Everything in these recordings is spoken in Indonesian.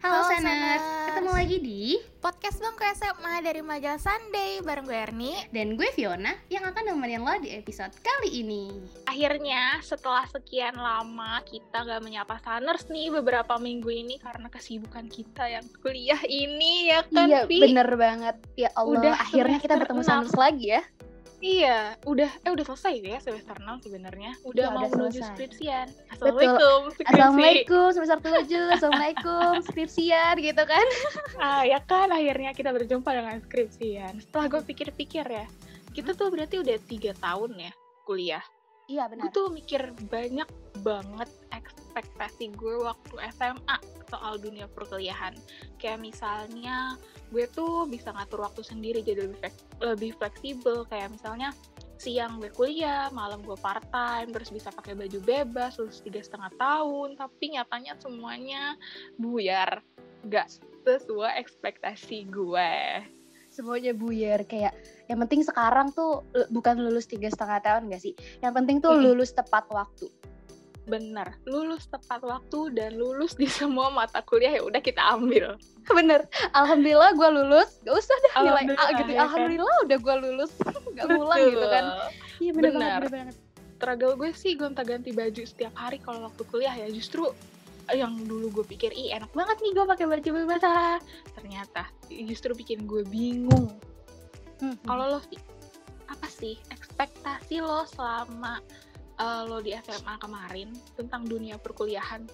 Halo, Halo, Saners, Saners. ketemu lagi di Podcast Bangku SMA dari majalah Sunday bareng gue Erni. dan gue Fiona yang akan nemenin lo di episode kali ini. akhirnya setelah sekian lama kita gak menyapa Saners nih beberapa minggu ini karena kesibukan kita yang kuliah ini ya kan iya, Vi? bener banget. Ya Allah, Udah akhirnya kita bertemu. Sanus lagi ya. Iya, udah eh udah selesai ya semester 6 sebenarnya. Udah Iya, mau udah menuju selesai. skripsian. Assalamualaikum. skripsi. Assalamualaikum, semester 7, Assalamualaikum, skripsian gitu kan. Ah, ya kan akhirnya kita berjumpa dengan skripsian. Setelah gue pikir-pikir ya, kita tuh berarti udah tiga tahun ya kuliah. Iya, gue benar. tuh mikir banyak banget ekspektasi gue waktu SMA soal dunia perkuliahan. Kayak misalnya gue tuh bisa ngatur waktu sendiri jadi lebih lebih fleksibel. Kayak misalnya siang gue kuliah, malam gue part time, terus bisa pakai baju bebas, lulus tiga setengah tahun. Tapi nyatanya semuanya buyar, gak sesuai ekspektasi gue. Semuanya buyar kayak yang penting sekarang tuh bukan lulus tiga setengah tahun gak sih? Yang penting tuh lulus tepat waktu. Bener, lulus tepat waktu dan lulus di semua mata kuliah ya udah kita ambil. Bener. Alhamdulillah gue lulus. Gak usah dah nilai A gitu. ya kan? Alhamdulillah udah gue lulus. Gak ngulang gitu kan. Iya bener, Bener. banget, bener banget. struggle gue sih gonta-ganti baju setiap hari kalau waktu kuliah ya justru yang dulu gue pikir ih enak banget nih gue pakai baju bebas ah." ternyata justru bikin gue bingung Hmm. kalau lo apa sih ekspektasi lo selama eh, lo di SMA kemarin tentang dunia perkuliahan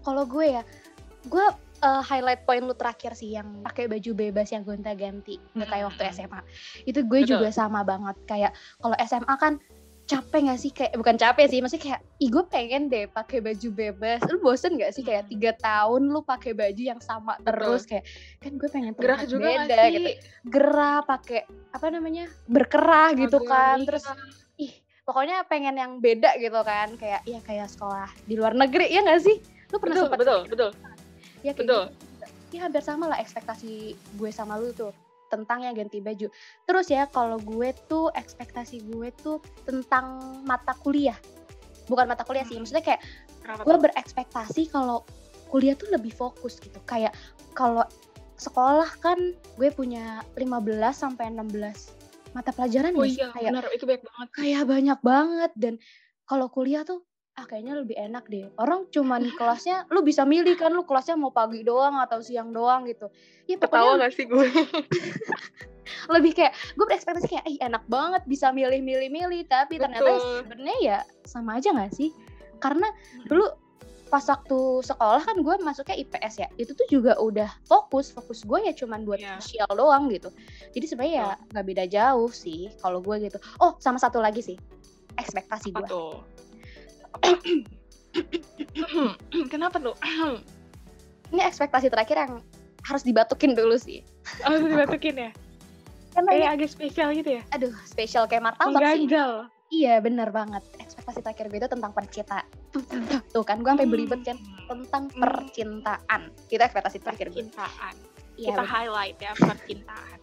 Kalau gue ya, gue uh, highlight poin lu terakhir sih yang pakai baju bebas yang gonta-ganti nggak kayak waktu. SMA. Itu gue Betul. juga sama banget kayak kalau SMA kan capek gak sih kayak bukan capek sih maksudnya kayak ih gue pengen deh pakai baju bebas lu bosen gak sih kayak Hmm. tiga tahun lu pakai baju yang sama terus kayak kan gue pengen gerah juga beda sih gitu gerah pakai apa namanya berkerah gitu Agak kan iya. terus pokoknya pengen yang beda gitu kan. Kayak ya kayak sekolah di luar negeri ya gak sih? Lu pernah betul sempat betul betul. Ya kayak betul. gitu. ya hampir sama lah ekspektasi gue sama lu tuh tentang yang ganti baju. Terus ya kalau gue tuh ekspektasi gue tuh tentang mata kuliah. Bukan mata kuliah sih Hmm. maksudnya kayak Kenapa gue berekspektasi kalau kuliah tuh lebih fokus gitu. Kayak kalau sekolah kan gue punya 15 sampai 16 mata pelajaran oh ya iya kayak benar itu baik banget. kayak banyak banget dan kalau kuliah tuh ah kayaknya lebih enak deh. Orang cuman kelasnya lu bisa milih kan lu kelasnya mau pagi doang atau siang doang gitu. Ya ketawa pokoknya gak sih gue? Lebih kayak gue berekspektasi kayak ih enak banget bisa milih-milih-milih tapi ternyata Betul. sebenarnya ya sama aja nggak sih? Karena dulu pas waktu sekolah kan gue masuknya IPS ya. Itu tuh juga udah fokus fokus gue ya cuman buat Iya. sosial doang gitu. Jadi sebenarnya ya nggak beda jauh sih kalau gue gitu. Oh sama satu lagi sih ekspektasi gue kenapa tuh? Ini ekspektasi terakhir yang harus dibatukin dulu sih. Harus dibatukin ya? Karena ini kayak agak spesial gitu ya? Aduh spesial kayak martabak sih. Iya bener banget ekspektasi terakhir gue itu tentang. Percintaan tuh kan gue sampai belibet kan tentang Hmm. percintaan. Itu ekspektasi terakhir gue percintaan. Iya, kita bener. highlight ya percintaan.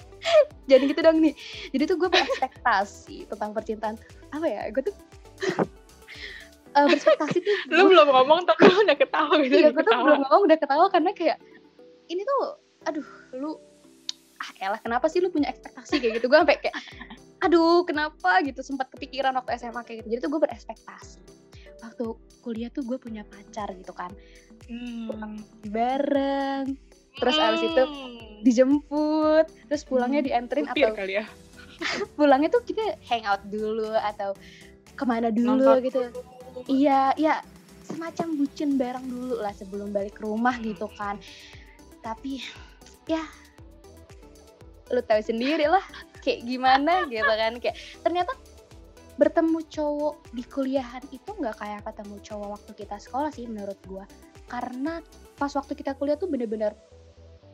Jadi gitu dong nih. Jadi tuh gue berekspektasi tentang percintaan. Apa ya gue tuh eh berekspektasi tuh lu belum ngomong tapi lu udah ketawa gitu iya gue tuh belum ngomong udah ketawa karena kayak ini tuh aduh lu ah elah kenapa sih lu punya ekspektasi kayak gitu? Gue sampai kayak aduh kenapa? gitu sempat kepikiran waktu SMA kayak gitu. Jadi tuh gue berekspektasi. Waktu kuliah tuh gue punya pacar gitu kan. Hmm. bareng. Terus abis itu Hmm. dijemput. Terus pulangnya dianterin Supir atau kali ya? Pulangnya tuh kita hangout dulu atau ke mana dulu Nonton gitu. iya iya. Semacam bucin bareng dulu lah sebelum balik ke rumah gitu kan. Tapi ya lu tahu sendiri lah kayak gimana gitu kan. Kayak ternyata bertemu cowok di kuliahan itu nggak kayak ketemu cowok waktu kita sekolah sih menurut gua. Karena pas waktu kita kuliah tuh bener-bener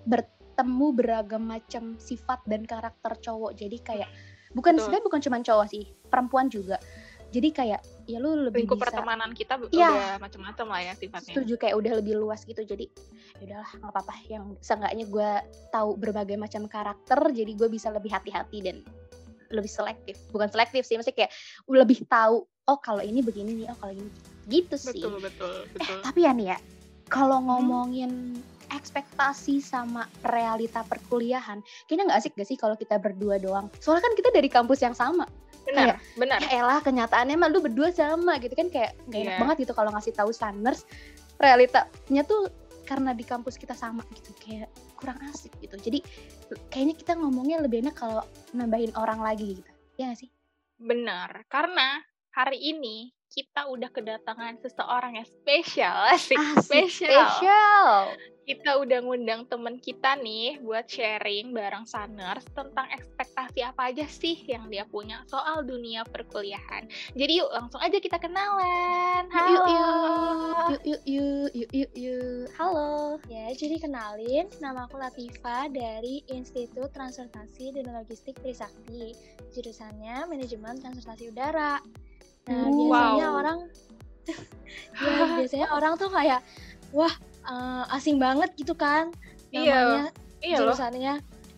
bertemu beragam macam sifat dan karakter cowok. Jadi kayak bukan sebenarnya bukan cuma cowok sih perempuan juga jadi kayak ya lu lebih lingkup bisa pertemanan kita Iya. udah macam-macam lah ya sifatnya. Setuju kayak udah lebih luas gitu. Jadi ya udahlah nggak apa-apa. Yang seenggaknya gue tahu berbagai macam karakter jadi gue bisa lebih hati-hati dan lebih selektif. Bukan selektif sih maksudnya kayak lebih tahu oh kalau ini begini nih oh kalau ini gitu sih. Betul betul betul. tapi ya nih ya kalau ngomongin ekspektasi sama realita perkuliahan. Kayaknya nggak asik gak sih kalau kita berdua doang? Soalnya kan kita dari kampus yang sama. Benar benar. Ya elah kenyataannya mah lu berdua sama gitu kan. Kayak gak enak Iya. banget gitu kalau ngasih tahu Sunners realitanya tuh karena di kampus kita sama gitu kayak kurang asik gitu. Jadi kayaknya kita ngomongnya lebih enak kalau nambahin orang lagi gitu. Ya gak sih? Benar karena hari ini kita udah kedatangan seseorang yang spesial asik Asik, spesial spesial kita udah ngundang temen kita nih buat sharing bareng Sunners tentang ekspektasi apa aja sih yang dia punya soal dunia perkuliahan. Jadi yuk langsung aja kita kenalan. yuk Halo. yuk yuk yuk yuk yuk yuk halo Ya, jadi kenalin, nama aku Latifa dari Institut Transportasi dan Logistik Trisakti. Jurusannya Manajemen Transportasi Udara. Nah, Wow. biasanya orang ya, biasanya orang tuh kayak wah, eh, asing banget gitu kan Iya, namanya Iya jurusannya.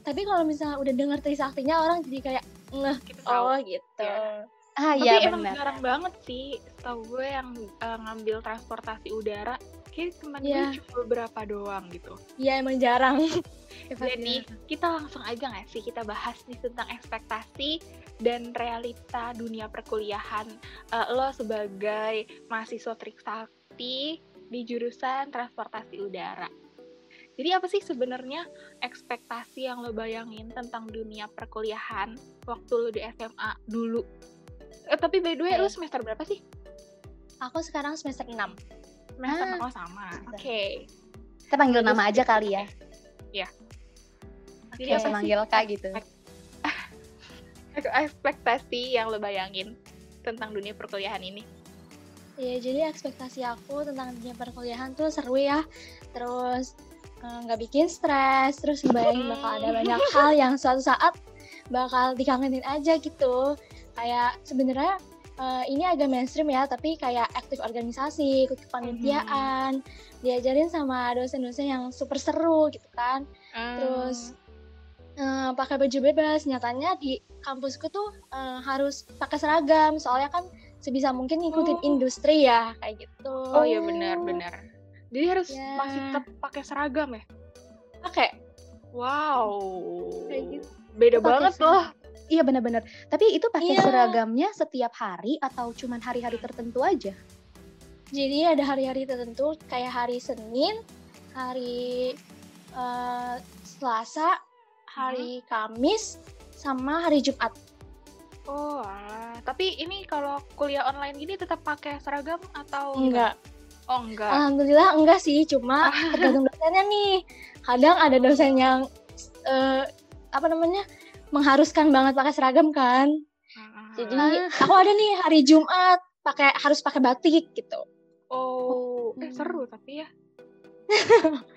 Tapi kalau misalnya udah dengar Trisaktinya orang jadi kayak ngeh, tahu. oh gitu. Iya. ah Tapi iya emang benar jarang banget sih tau gue yang eh, ngambil transportasi udara. Kayak teman Iya. gue cuma beberapa doang gitu. Ya emang jarang. Jadi kita langsung aja nggak sih kita bahas nih tentang ekspektasi dan realita dunia perkuliahan Eh, lo sebagai mahasiswa Trisakti di jurusan transportasi udara. Jadi apa sih sebenarnya ekspektasi yang lo bayangin tentang dunia perkuliahan waktu lo di SMA dulu? Eh, tapi by the way, lo semester berapa sih? Aku sekarang semester 6. Semester Ah, oh sama. Oke. kita panggil nama aja kali ya Iya. Jadi Kayak apa manggil kak gitu ekspektasi yang lo bayangin tentang dunia perkuliahan ini? Ya, jadi ekspektasi aku tentang dunia perkuliahan tuh seru ya. Terus eh, nggak bikin stres, terus ngebayangin bakal ada banyak hal yang suatu saat bakal dikangenin aja gitu. Kayak sebenarnya eh, ini agak mainstream ya, tapi kayak aktif organisasi, ikut kepanitiaan, diajarin sama dosen-dosen yang super seru gitu kan. Terus eh, pakai baju bebas. Nyatanya di kampusku tuh eh, harus pakai seragam, soalnya kan sebisa mungkin ngikutin Oh. industri ya kayak gitu. Oh iya benar benar. Jadi harus Ya. masih tetap pakai seragam ya? Pakai. Wow. Kayak gitu. Beda banget seragam. loh. Iya benar-benar. Tapi itu pakai Iya. seragamnya setiap hari atau cuman hari-hari tertentu aja? Jadi ada hari-hari tertentu kayak hari Senin, hari eh, Selasa, hari Kamis, sama hari Jumat. Oh, alah. tapi ini kalau kuliah online gini tetap pakai seragam atau Enggak. gimana? Oh, enggak. Alhamdulillah enggak sih, cuma tergantung dosennya nih. Kadang ada dosen yang eh, apa namanya? mengharuskan banget pakai seragam kan. Jadi Ah. aku ada nih hari Jumat pakai harus pakai batik gitu. oh, eh Hmm. seru tapi ya.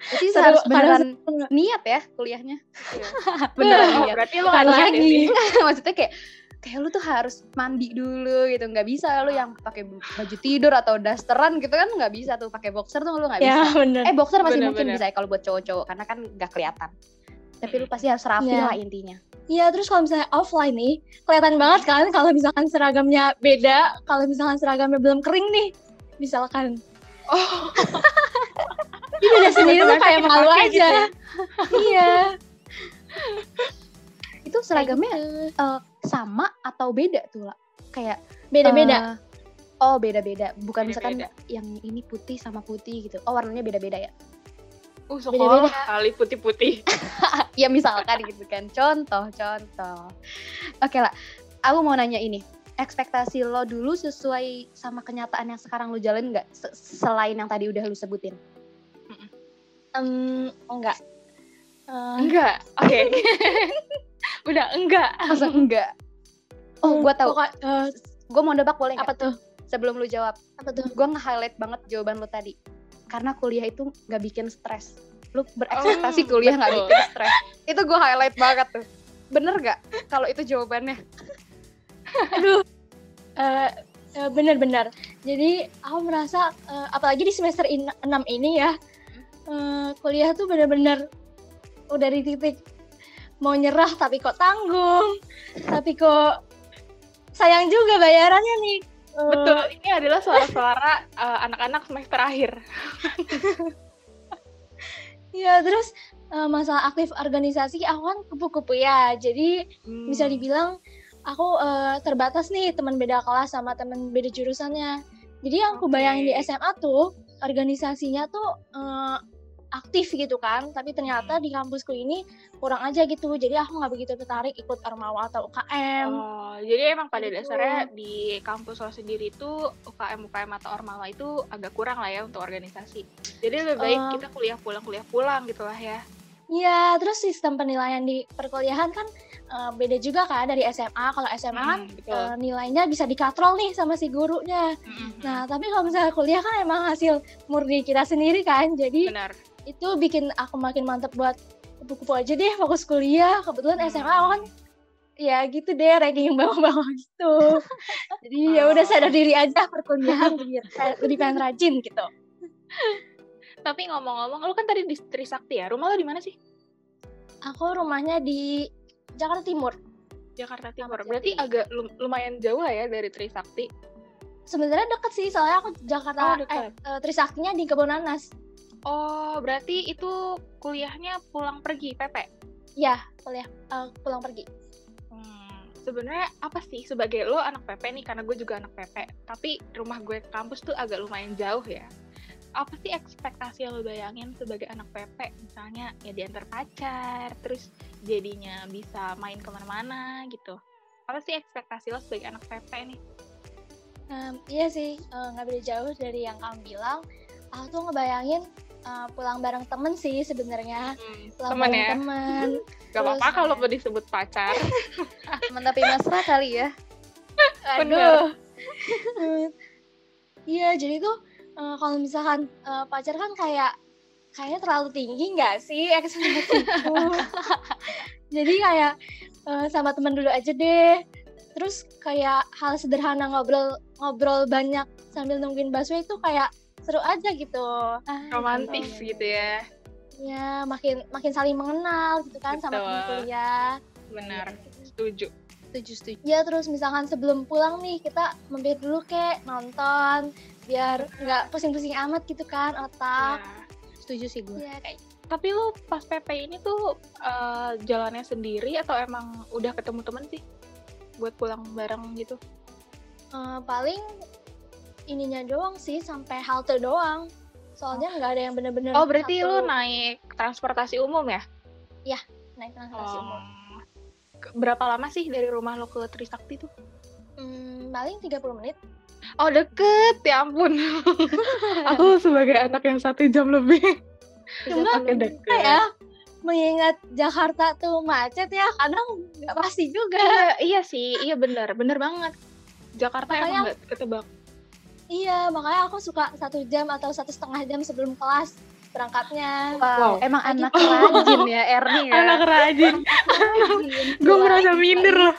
Jadi Seru, harus beneran seru. niat ya kuliahnya. Iya. Beneran Oh, niat. berarti lo ya, lagi. Maksudnya kayak kayak lu tuh harus mandi dulu gitu nggak bisa lu yang pakai baju tidur atau dasteran gitu kan nggak bisa tuh pakai boxer tuh lu nggak bisa Ya bener. eh boxer masih Bener, mungkin bener. bisa ya kalau buat cowok-cowok karena kan nggak kelihatan tapi lu pasti harus rapi Iya. lah intinya Iya, terus kalau misalnya offline nih, kelihatan banget kan kalau misalkan seragamnya beda, kalau misalkan seragamnya belum kering nih, misalkan. Oh, Ini beda sendiri tuh kayak malu aja. gitu ya. iya. itu seragamnya gitu. eh, sama atau beda tuh lah kayak beda-beda. eh, oh beda-beda bukan misalkan Beda-beda. yang ini putih sama putih gitu oh warnanya beda-beda ya uh, sekolah kali putih-putih. ya misalkan gitu kan contoh contoh oke lah aku mau nanya ini ekspektasi lo dulu sesuai sama kenyataan yang sekarang lo jalan nggak Se- selain yang tadi udah lo sebutin Em, enggak. Eh, Enggak. Oke. Udah enggak. masa enggak oh gue tahu pokok- eh, gue mau nebak boleh apa nggak tuh? sebelum lo jawab Apa tuh? gue nge-highlight banget jawaban lo tadi karena kuliah itu nggak bikin stres lu berekspektasi Oh, kuliah nggak bikin stres itu gue highlight banget tuh bener gak kalau itu jawabannya Aduh. Eh, bener-bener. Jadi aku merasa, eh, apalagi di semester 6 ini ya, eh, kuliah tuh bener-bener udah di titik mau nyerah tapi kok tanggung, tapi kok sayang juga bayarannya nih. Betul, ini adalah suara-suara uh, anak-anak semester akhir. Iya, terus uh, masalah aktif organisasi aku kan kupu-kupu ya. Jadi hmm. bisa dibilang aku uh, terbatas nih teman beda kelas sama teman beda jurusannya. Jadi yang aku okay. bayangin di SMA tuh organisasinya tuh uh, aktif gitu kan tapi ternyata di kampusku ini kurang aja gitu. Jadi aku nggak begitu tertarik ikut Ormawa atau UKM oh jadi emang pada gitu. dasarnya di kampus lo sendiri itu UKM UKM atau Ormawa itu agak kurang lah ya untuk organisasi. Jadi lebih baik uh, kita kuliah pulang kuliah pulang gitu lah ya. Iya, terus sistem penilaian di perkuliahan kan uh, beda juga kan dari SMA. Kalau SMA kan uh, nilainya bisa dikatrol nih sama si gurunya. Hmm, nah, tapi kalau misalnya kuliah kan emang hasil murni kita sendiri kan. Jadi Benar itu bikin aku makin mantep buat kupu-kupu aja deh fokus kuliah. Kebetulan SMA aku kan ya gitu deh ranking yang bawah-bawah gitu. Jadi ya udah oh. sadar diri aja perkuliahan biar lebih pengen rajin gitu. Tapi ngomong-ngomong lu kan tadi di Trisakti ya rumah lo di mana sih? Aku rumahnya di Jakarta Timur. Jakarta Timur berarti agak lumayan jauh lah ya dari Trisakti. Sebenarnya deket sih soalnya aku Jakarta oh, eh, eh, Trisaktinya di Kebonanas Oh, berarti itu kuliahnya pulang pergi, Pepe? Ya, kuliah uh, pulang pergi. Hmm, sebenarnya apa sih sebagai lo anak Pepe nih karena gue juga anak Pepe, tapi rumah gue ke kampus tuh agak lumayan jauh ya. Apa sih ekspektasi yang lo bayangin sebagai anak Pepe? Misalnya ya diantar pacar, terus jadinya bisa main ke mana-mana gitu. Apa sih ekspektasi lo sebagai anak Pepe nih? Um, iya sih, eh, nggak uh, beda jauh dari yang kamu bilang. Aku tuh ngebayangin uh, pulang bareng temen sih sebenarnya. Hmm, pulang temen bareng ya? temen. Gak apa-apa kalau mau disebut pacar. Temen tapi mesra kali ya? Aduh. Iya jadi tuh uh, kalau misalkan uh, pacar kan kayak kayaknya terlalu tinggi nggak sih ekspektasiku? Jadi kayak uh, sama temen dulu aja deh. Terus kayak hal sederhana ngobrol ngobrol banyak sambil nungguin busway itu kayak seru aja gitu. Ah, romantis gitu, gitu ya. Ya makin makin saling mengenal gitu kan gitu. sama teman kuliah. Benar. Setuju. Setuju setuju. Ya terus misalkan sebelum pulang nih kita mampir dulu kek nonton biar nggak pusing-pusing amat gitu kan otak. Ya. setuju sih gue ya, kayak tapi lu pas PP ini tuh uh, jalannya sendiri atau emang udah ketemu temen sih? Buat pulang bareng gitu? Uh, paling ininya doang sih sampai halte doang. Soalnya nggak ada yang bener-bener oh berarti satu... lu naik transportasi umum ya? Ya naik transportasi oh. umum. Berapa lama sih dari rumah lo ke Trisakti tuh? Hmm, paling 30 menit. Oh deket. Ya ampun. Aku sebagai anak yang satu jam lebih. Cuma deket. ya? Mengingat Jakarta tuh macet ya kadang nggak pasti juga. Iya, iya sih. Iya bener. Bener banget. Jakarta Makanya, emang nggak ketebak Iya, makanya aku suka satu jam atau satu setengah jam sebelum kelas berangkatnya. Wow, wow. emang Lagi anak rajin ya Erni ya. Anak rajin. gue merasa minder loh.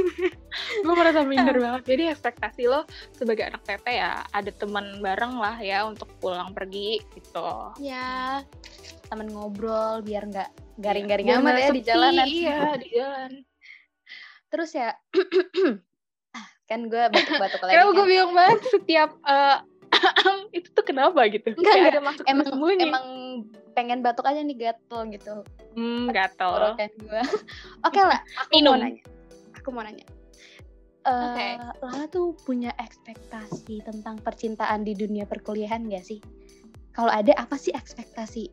gue merasa minder banget. Jadi ekspektasi lo sebagai anak PP ya ada teman bareng lah ya untuk pulang pergi gitu. Ya, temen ngobrol biar nggak garing-garing ya, amat ya di jalanan. Iya, di jalan. Terus ya kan gue batuk-batuk lagi Kenapa kan. gue bingung banget setiap uh, itu tuh kenapa gitu enggak, enggak. ada maksud emang sembunyi. emang pengen batuk aja nih gatel gitu hmm gatel gue oke okay lah aku Minum. mau nanya aku mau nanya Uh, okay. Lala tuh punya ekspektasi tentang percintaan di dunia perkuliahan gak sih? Kalau ada, apa sih ekspektasi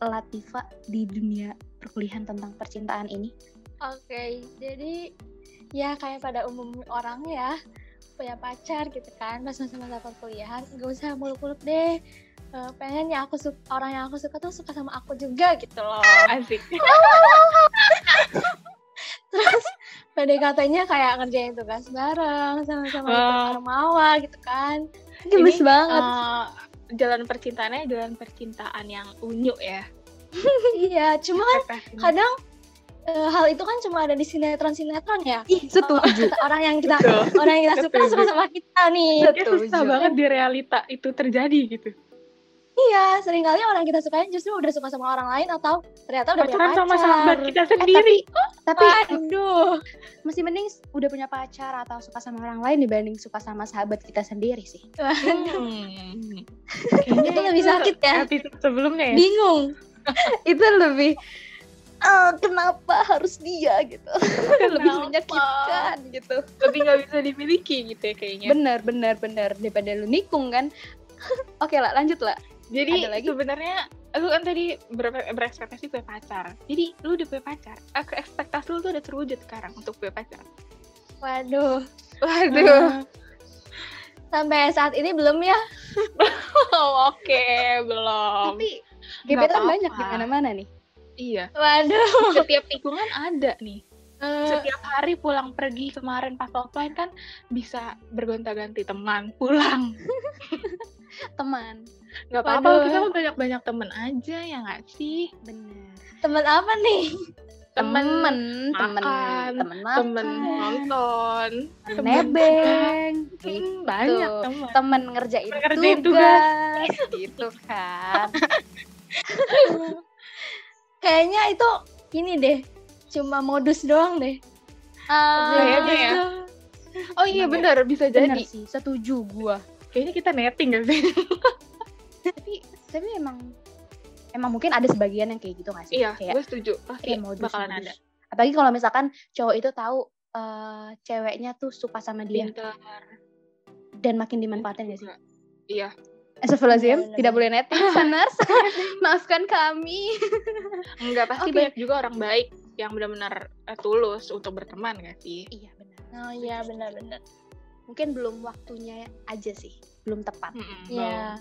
Latifa di dunia perkuliahan tentang percintaan ini? Oke, okay, jadi ya kayak pada umum orang ya punya pacar gitu kan pas masa-masa perkuliahan gak usah muluk-muluk deh. Uh, pengen ya aku suka orang yang aku suka tuh suka sama aku juga gitu loh. Asik. Terus PDKT-nya kayak ngerjain tugas bareng sama-sama uh, ikut armawa gitu kan. Gemes banget. uh, jalan percintaannya jalan percintaan yang unyu ya. Iya cuma kan kadang uh, hal itu kan cuma ada di sinetron-sinetron ya. Ih, setuju. Orang yang kita Betul. orang yang kita suka suka sama kita nih. Setuju. susah banget di realita itu terjadi gitu. Iya, sering kali orang kita sukain justru udah suka sama orang lain atau ternyata udah punya pacaran pacar. sama sahabat kita Eh, sendiri. tapi Aduh. masih mending udah punya pacar atau suka sama orang lain dibanding suka sama sahabat kita sendiri sih. Hmm. Itu lebih sakit ya. Sebelumnya ya. Bingung. itu lebih "Eh, kenapa harus dia gitu lebih menyakitkan gitu Lebih nggak bisa dimiliki gitu ya kayaknya. bener bener bener daripada lu nikung kan oke lah lanjut lah Jadi sebenarnya lu kan tadi ber- berekspektasi punya pacar. Jadi lu udah punya pacar. Eh, Ekspektasi lu tuh udah terwujud sekarang untuk punya pacar. Waduh. Waduh. Eh, Sampai saat ini belum ya? Oh, Oke, belum. tapi gebetan banyak di mana-mana nih Iya. Waduh. Setiap tikungan ada nih. Eh, Setiap hari pulang pergi kemarin pas offline kan bisa bergonta-ganti teman pulang. teman Nggak apa-apa, kita banyak-banyak temen aja ya nggak sih? bener teman apa nih? Temen, temen temen makan, temen temen makan nonton, temen nebeng Hmm, gitu banyak teman. temen ngerjain, Ngerjain tugas, gitu kan Kayaknya itu ini deh. Cuma modus doang deh. Kayaknya ya. Oh iya benar bisa bener jadi. sih setuju gua Kayaknya kita netting gak sih? tapi tapi emang emang mungkin ada sebagian yang kayak gitu gak sih iya, kayak gue setuju. Pasti kayak modus, bakalan modus. ada. apalagi kalau misalkan cowok itu tahu eh, ceweknya tuh suka sama dia Pintar. dan makin dimanfaatin gak sih Iya. Astagfirullahaladzim, Bener-bener. tidak boleh netting, Sanars. Maafkan kami. Enggak pasti Oke. banyak juga orang baik yang benar-benar eh, tulus untuk berteman gak sih? Iya benar. Oh iya benar-benar. Mungkin belum waktunya aja sih, belum tepat. Mm-mm, Iya.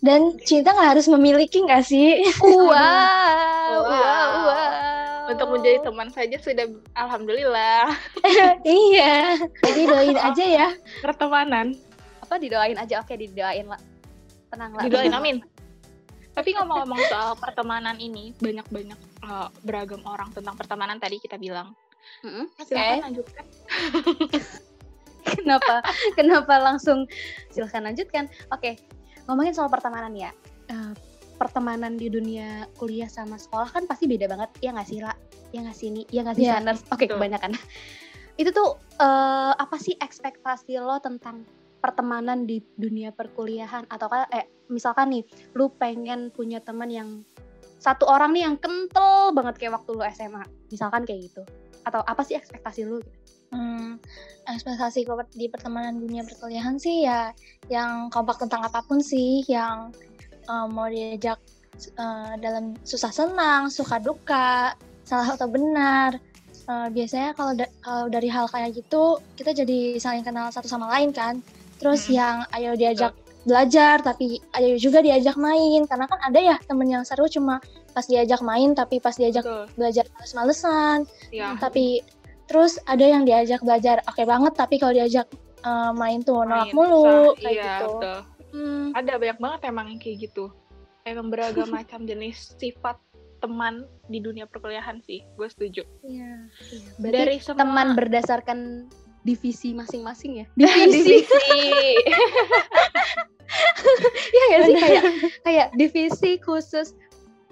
Dan cinta nggak harus memiliki nggak sih? Wow, Wow. wow, wow. Untuk menjadi teman saja sudah alhamdulillah iya. Jadi doain aja ya. pertemanan. apa didoain aja? Oke, didoain lah. Tenang lah. Didoain amin. Tapi ngomong-ngomong soal pertemanan ini, banyak-banyak eh, beragam orang tentang pertemanan tadi kita bilang. Mm-mm. Silakan lanjutkan. kenapa kenapa langsung silahkan lanjutkan oke ngomongin soal pertemanan ya Eh, pertemanan di dunia kuliah sama sekolah kan pasti beda banget ya nggak sih lah ya nggak sih ini ya nggak sih Iya, Sanders oke betul. kebanyakan itu tuh eh, apa sih ekspektasi lo tentang pertemanan di dunia perkuliahan atau eh misalkan nih lu pengen punya teman yang satu orang nih yang kental banget kayak waktu lu SMA misalkan kayak gitu atau apa sih ekspektasi lu Hmm, ekspektasi di pertemanan dunia perkuliahan sih ya yang kompak tentang apa pun sih, yang eh, mau diajak eh, dalam susah senang, suka duka, salah atau benar. Eh, biasanya kalau da- dari hal kayak gitu kita jadi saling kenal satu sama lain kan. Terus Mm-mm. yang ayo diajak belajar tapi ayo juga diajak main karena kan ada ya temen yang seru cuma pas diajak main tapi pas diajak Betul. belajar males-malesan Ya. tapi terus ada yang diajak belajar oke banget tapi kalau diajak eh, main tuh nolak Main, mulu kayak iya, gitu betul. Hmm, Ada banyak banget emang yang kayak gitu. Emang beragam macam jenis sifat teman di dunia perkuliahan sih. Gue setuju. iya. Berarti Dari semua teman berdasarkan divisi masing-masing ya divisi. Iya gak sih kayak kayak divisi khusus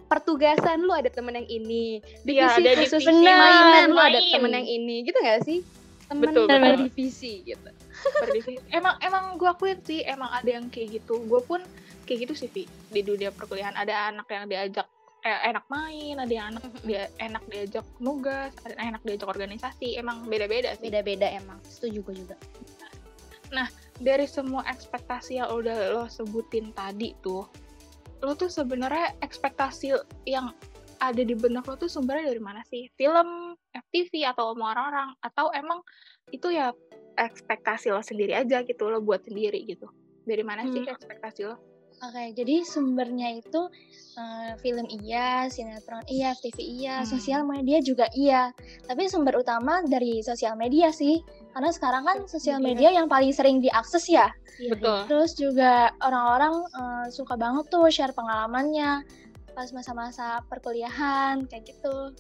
pertugasan lu ada temen yang ini divisi Iya, ada khusus divisi mainan lu ada main. temen yang ini gitu gak sih temen Betul, betul. divisi gitu per divisi. Emang emang gue akuin sih emang ada yang kayak gitu. Gue pun kayak gitu sih Vi. di dunia perkuliahan ada anak yang diajak eh, enak main, ada yang anak dia enak diajak nugas, ada yang enak diajak organisasi. Emang beda-beda sih. beda-beda emang setuju gue juga Dari semua ekspektasi yang udah lo sebutin tadi tuh, lo tuh sebenarnya ekspektasi yang ada di benak lo tuh sumbernya dari mana sih? Film, FTV atau omong orang-orang atau emang itu ya ekspektasi lo sendiri aja gitu lo buat sendiri gitu. Dari mana sih Hmm. ekspektasi lo? Oke jadi sumbernya itu eh, film iya sinetron iya TV iya Hmm. sosial media juga iya tapi sumber utama dari sosial media sih karena sekarang kan sosial media yang paling sering diakses ya Betul. Terus juga orang-orang eh, suka banget tuh share pengalamannya pas masa-masa perkuliahan kayak gitu.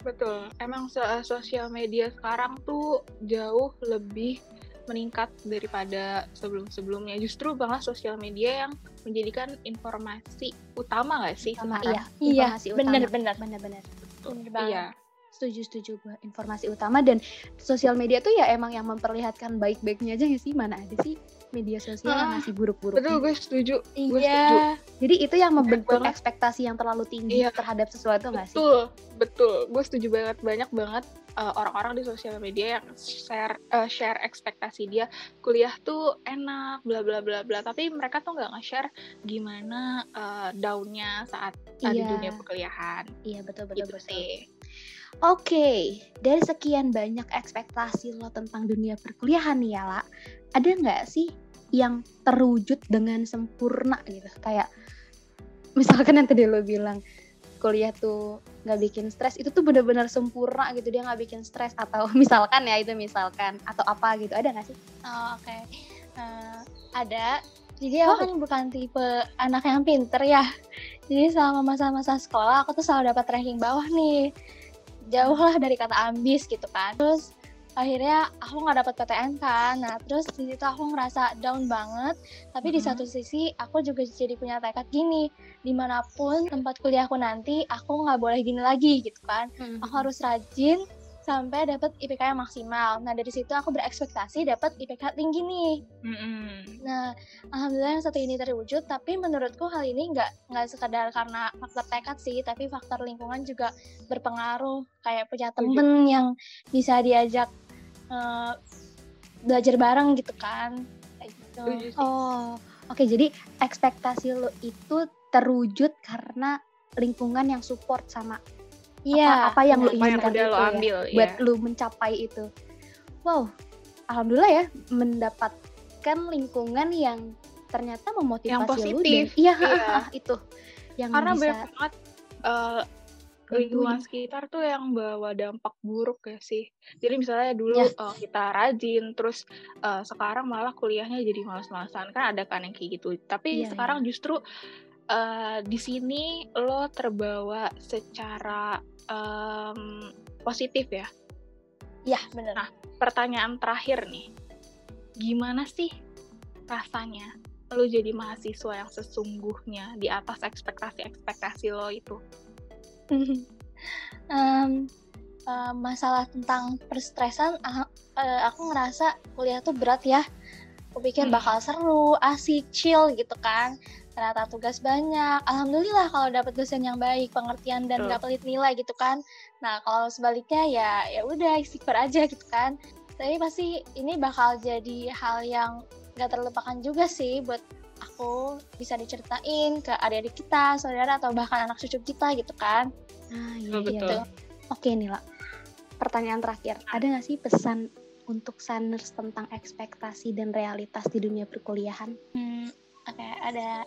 Betul. Emang so- sosial media sekarang tuh jauh lebih meningkat daripada sebelum-sebelumnya. Justru malah sosial media yang menjadikan informasi utama nggak sih? Sama sekarang? iya, Iya, utama. Bener banget. Iya. Setuju, setuju gue. Informasi utama dan sosial media tuh ya emang yang memperlihatkan baik-baiknya aja ya sih. Mana ada sih media sosial yang Ah, ngasih buruk-buruknya. Betul, gue setuju. Gue setuju. Iya. Jadi itu yang membentuk banget. ekspektasi yang terlalu tinggi Iya. terhadap sesuatu nggak sih? Betul, betul. Gue setuju banget. Banyak banget uh, orang-orang di sosial media yang share uh, share ekspektasi dia kuliah tuh enak, bla bla bla bla. Tapi mereka tuh nggak nge-share gimana uh, down-nya saat uh, di Iya. dunia perkuliahan. Iya betul betul Gitu betul. sih. Oke, dari sekian banyak ekspektasi lo tentang dunia perkuliahan nih ya, La, ada nggak sih yang terwujud dengan sempurna gitu? Kayak misalkan yang tadi lo bilang kuliah tuh nggak bikin stres, itu tuh bener-bener sempurna gitu dia nggak bikin stres atau misalkan ya itu misalkan atau apa gitu ada nggak sih? Oh, Oke, Eh, ada. Jadi aku Oh. kan bukan tipe anak yang pinter ya. Jadi selama masa-masa sekolah aku tuh selalu dapat ranking bawah nih. Jauh lah dari kata ambis gitu kan. Terus akhirnya aku nggak dapat PTN kan. Nah terus di situ aku ngerasa down banget. Tapi di Mhm. satu sisi aku juga jadi punya tekad gini. Di mana pun tempat kuliahku nanti aku nggak boleh gini lagi gitu kan aku harus rajin sampai dapat IPK yang maksimal. Nah dari situ aku berekspektasi dapat IPK tinggi nih. Mm-mm. Nah alhamdulillah yang satu ini terwujud. Tapi menurutku hal ini nggak nggak sekedar karena faktor tekad sih, tapi faktor lingkungan juga berpengaruh. Kayak punya temen yang bisa diajak eh, belajar bareng gitu kan. Kayak gitu. Setuju sih. Oh, oke jadi ekspektasi lo itu terwujud karena lingkungan yang support sama Iya. apa yang lo Apa yang inginkan udah itu lo ya. ambil, buat iya. lu mencapai itu. Wow, alhamdulillah ya mendapatkan lingkungan yang ternyata memotivasi Yang lu dan positif, iya, iya. itu yang Karena bisa banyak banget uh, lingkungan sekitar tuh yang bawa dampak buruk ya sih. Jadi misalnya dulu Ya. uh, kita rajin, terus uh, sekarang malah kuliahnya jadi malas-malasan. Kan ada kan yang kayak gitu. Tapi Iya, sekarang justru uh, di sini lo terbawa secara um, positif ya. Iya bener. Nah, pertanyaan terakhir nih. Gimana sih rasanya lo jadi mahasiswa yang sesungguhnya di atas ekspektasi-ekspektasi lo itu? Em, eh, masalah tentang perstresan, ah, eh, aku ngerasa kuliah tuh berat ya. Aku pikir Hmm. bakal seru, asik, chill gitu kan. Ternyata tugas banyak. Alhamdulillah kalau dapat dosen yang baik, pengertian dan nggak pelit nilai gitu kan. Nah kalau sebaliknya ya ya udah istighfar aja gitu kan. Tapi pasti ini bakal jadi hal yang nggak terlupakan juga sih buat aku bisa diceritain ke adik-adik kita, saudara atau bahkan anak cucu kita gitu kan. Nah, iya, Betul, iya. betul. Oke nih, La. Pertanyaan terakhir. Ada nggak sih pesan untuk saners tentang ekspektasi dan realitas di dunia perkuliahan? Hmm, oke ada.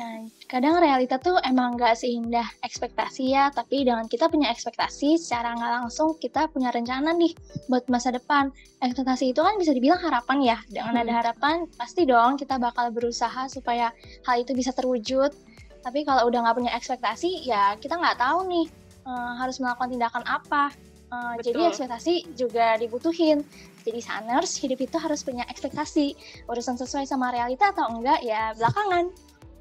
Nah, kadang realita tuh emang nggak seindah ekspektasi ya, tapi dengan kita punya ekspektasi, secara nggak langsung kita punya rencana nih buat masa depan. Ekspektasi itu kan bisa dibilang harapan ya. Dengan ada Hmm. harapan, pasti dong kita bakal berusaha supaya hal itu bisa terwujud. Tapi kalau udah nggak punya ekspektasi, ya kita nggak tahu nih eh, harus melakukan tindakan apa. Eh, jadi ekspektasi juga dibutuhin. Jadi saners, hidup itu harus punya ekspektasi. Urusan sesuai sama realita atau enggak ya belakangan.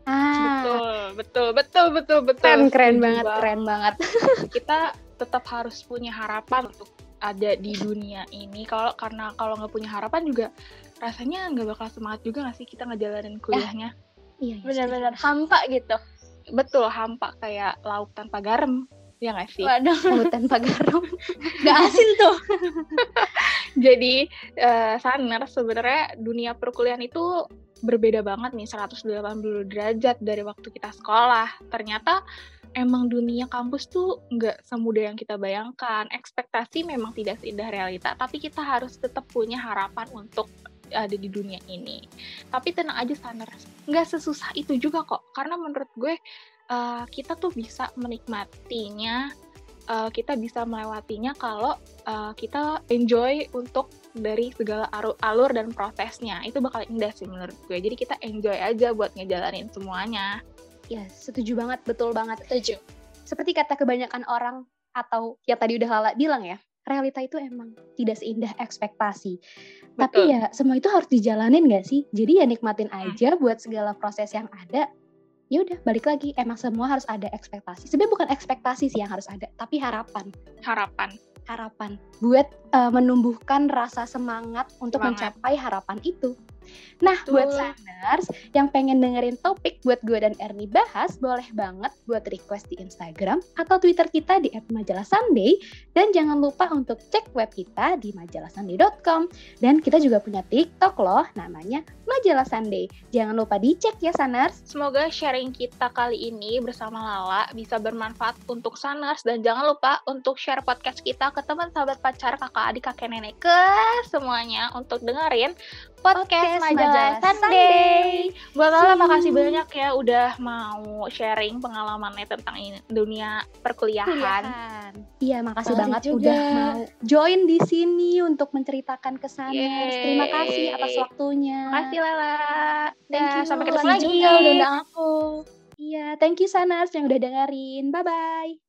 Ah, Betul, betul, betul, betul, betul. keren, keren banget, keren banget. Kita tetap harus punya harapan untuk ada di dunia ini. Kalau karena kalau nggak punya harapan juga rasanya nggak bakal semangat juga nggak sih kita ngejalanin kuliahnya. Iya, iya, Benar-benar hampa gitu. Betul, hampa kayak lauk tanpa garam. Ya nggak sih? Waduh. Laut tanpa garam. gak asin tuh. Jadi eh Saner sebenarnya dunia perkuliahan itu berbeda banget nih 180 derajat dari waktu kita sekolah. Ternyata emang dunia kampus tuh nggak semudah yang kita bayangkan. Ekspektasi memang tidak seindah realita, tapi kita harus tetap punya harapan untuk ada di dunia ini. Tapi tenang aja Saner, nggak sesusah itu juga kok. Karena menurut gue eh, kita tuh bisa menikmatinya uh, kita bisa melewatinya kalau uh, kita enjoy untuk dari segala alur dan prosesnya itu bakal indah sih menurut gue jadi kita enjoy aja buat ngejalanin semuanya Ya, setuju banget, betul banget. Setuju. Seperti kata kebanyakan orang atau yang tadi udah Lala bilang ya, realita itu emang tidak seindah ekspektasi. Betul. Tapi ya semua itu harus dijalanin gak sih? Jadi ya nikmatin Hmm. aja buat segala proses yang ada. Ya udah balik lagi emang semua harus ada ekspektasi. Sebenarnya bukan ekspektasi sih yang harus ada, tapi harapan. harapan Harapan buat eh, menumbuhkan rasa semangat untuk Semangat. mencapai harapan itu. Nah, buat Betul. Saners yang pengen dengerin topik buat gue dan Erni bahas, boleh banget buat request di Instagram atau Twitter kita di @majalah Sunday dan jangan lupa untuk cek web kita di majalahsunday.com dan kita juga punya TikTok loh, namanya Majalah Sunday. Jangan lupa dicek ya Saners. Semoga sharing kita kali ini bersama Lala bisa bermanfaat untuk Saners dan jangan lupa untuk share podcast kita ke teman sahabat pacar, kakak adik, kakek nenek ke semuanya untuk dengerin podcast, Podcast majalah, Sunday. Buat Lala makasih banyak ya udah mau sharing pengalamannya tentang ini, dunia perkuliahan. Iya, makasih banget juga. udah mau join di sini untuk menceritakan ke Saners. Terima kasih atas waktunya. Makasih Lala. Thank you. Sampai ketemu lagi. juga udah undang aku. Iya, thank you Saners yang udah dengerin. Bye bye.